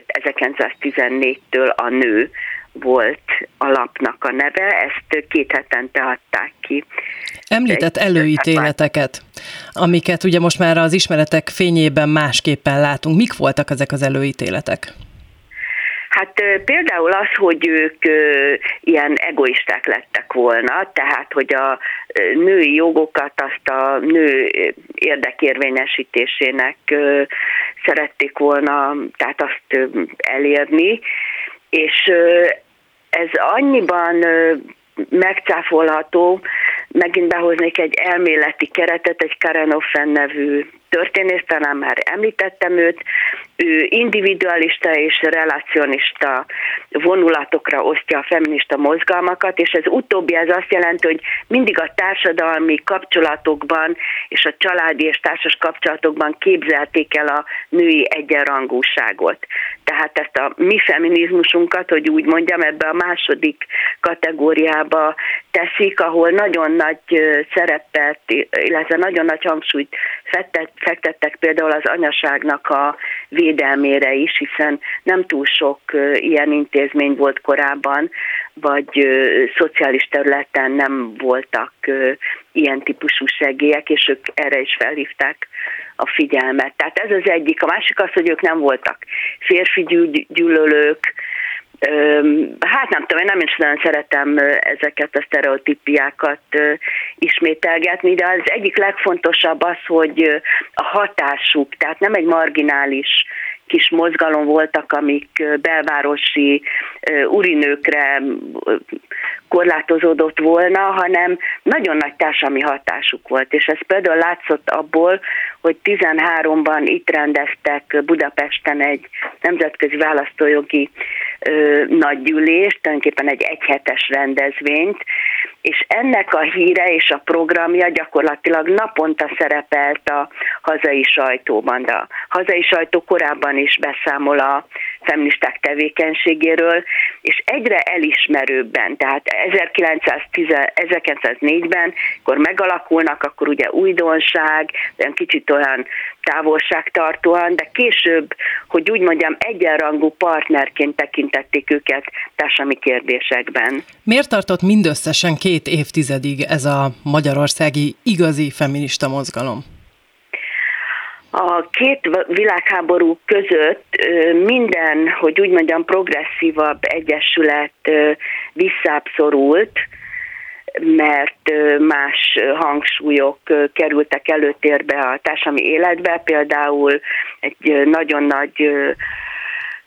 1914-től a nő volt a lapnak a neve, ezt két hetente adták ki. Említett előítéleteket, amiket ugye most már az ismeretek fényében másképpen látunk. Mik voltak ezek az előítéletek? Hát például az, hogy ők ilyen egoisták lettek volna, tehát hogy a női jogokat azt a nő érdekérvényesítésének szerették volna, tehát azt elérni, és ez annyiban megcáfolható, megint behoznék egy elméleti keretet, egy Karenoffen nevű történész, talán már említettem őt, ő individualista és relacionista vonulatokra osztja a feminista mozgalmakat, és ez utóbbi ez azt jelenti, hogy mindig a társadalmi kapcsolatokban és a családi és társas kapcsolatokban képzelték el a női egyenrangúságot. Tehát ezt a mi feminizmusunkat, hogy úgy mondjam, ebbe a második kategóriába teszik, ahol nagyon nagy szerepet, illetve nagyon nagy hangsúlyt fektettek például az anyaságnak a védelmére is, hiszen nem túl sok ilyen intézmény volt korábban, vagy szociális területen nem voltak ilyen típusú segélyek, és ők erre is felhívták a figyelmet. Tehát ez az egyik. A másik az, hogy ők nem voltak férfi gyűlölők, Hát nem tudom, én nem is nagyon szeretem ezeket a sztereotípiákat ismételgetni, de az egyik legfontosabb az, hogy a hatásuk, tehát nem egy marginális kis mozgalom voltak, amik belvárosi urinőkre korlátozódott volna, hanem nagyon nagy társadalmi hatásuk volt. És ez például látszott abból, hogy 13-ban itt rendeztek Budapesten egy nemzetközi választójogi ö, nagygyűlést, tulajdonképpen egy egyhetes rendezvényt, és ennek a híre és a programja gyakorlatilag naponta szerepelt a hazai sajtóban, de a hazai sajtó korábban is beszámol a feministák tevékenységéről, és egyre elismerőbben, tehát 1910, 1904-ben, akkor megalakulnak, akkor ugye újdonság, olyan kicsit olyan távolságtartóan, de később, hogy úgy mondjam, egyenrangú partnerként tekintették őket társadalmi kérdésekben. Miért tartott mindösszesen két évtizedig ez a magyarországi igazi feminista mozgalom? A két világháború között minden, hogy úgy mondjam, progresszívabb egyesület visszábszorult, mert más hangsúlyok kerültek előtérbe a társadalmi életbe, például egy nagyon nagy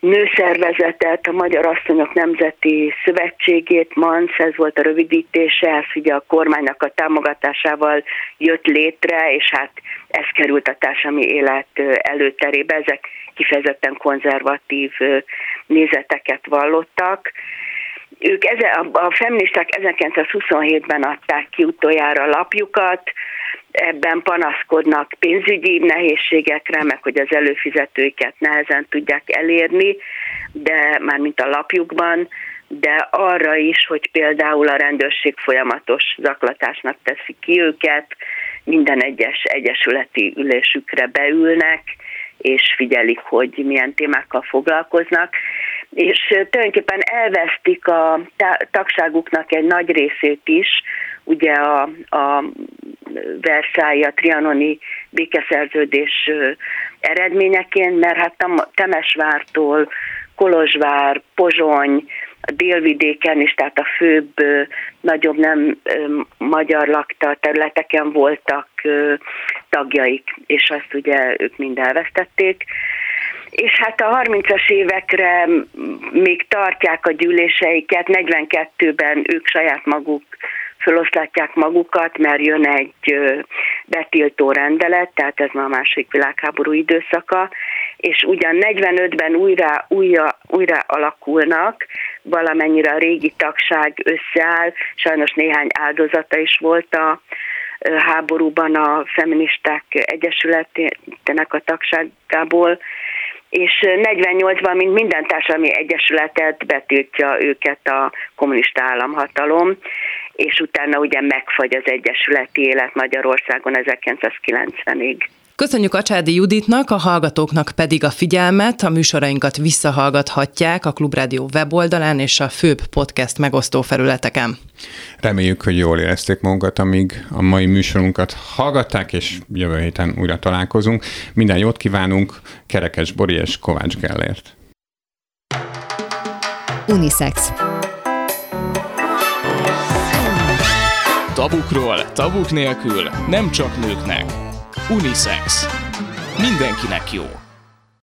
nőszervezetet, a Magyar Asszonyok Nemzeti Szövetségét, MANSZ, ez volt a rövidítése, ez ugye a kormánynak a támogatásával jött létre, és hát ez került a társadalmi élet előterébe, ezek kifejezetten konzervatív nézeteket vallottak. Ők eze, a feministák 1927-ben adták ki utoljára a lapjukat, ebben panaszkodnak pénzügyi nehézségekre, meg hogy az előfizetőiket nehezen tudják elérni, de már mint a lapjukban, de arra is, hogy például a rendőrség folyamatos zaklatásnak teszi ki őket, minden egyes egyesületi ülésükre beülnek, és figyelik, hogy milyen témákkal foglalkoznak, és tulajdonképpen elvesztik a tagságuknak egy nagy részét is, ugye a, a Versailles, a trianoni békeszerződés eredményeként, mert hát Temesvártól Kolozsvár, Pozsony, a délvidéken is, tehát a főbb, nagyobb nem magyar lakta területeken voltak tagjaik, és azt ugye ők mind elvesztették. És hát a 30-as évekre még tartják a gyűléseiket, 42-ben ők saját maguk föloszlatják magukat, mert jön egy betiltó rendelet, tehát ez már a második világháború időszaka, és ugyan 45-ben újra, újra, újra alakulnak, valamennyire a régi tagság összeáll, sajnos néhány áldozata is volt a háborúban a feministák egyesületének a tagságából, és 48-ban, mint minden társadalmi egyesületet betiltja őket a kommunista államhatalom, és utána ugye megfagy az egyesületi élet Magyarországon 1990-ig. Köszönjük Acsádi Juditnak, a hallgatóknak pedig a figyelmet. A műsorainkat visszahallgathatják a Klubrádió weboldalán és a főbb podcast megosztó felületeken. Reméljük, hogy jól érezték magukat, amíg a mai műsorunkat hallgatták, és jövő héten újra találkozunk. Minden jót kívánunk, Kerekes Bori és Kovács Gellért. Unisex. Tabukról, tabuk nélkül, nem csak nőknek. Unisex. Mindenkinek jó.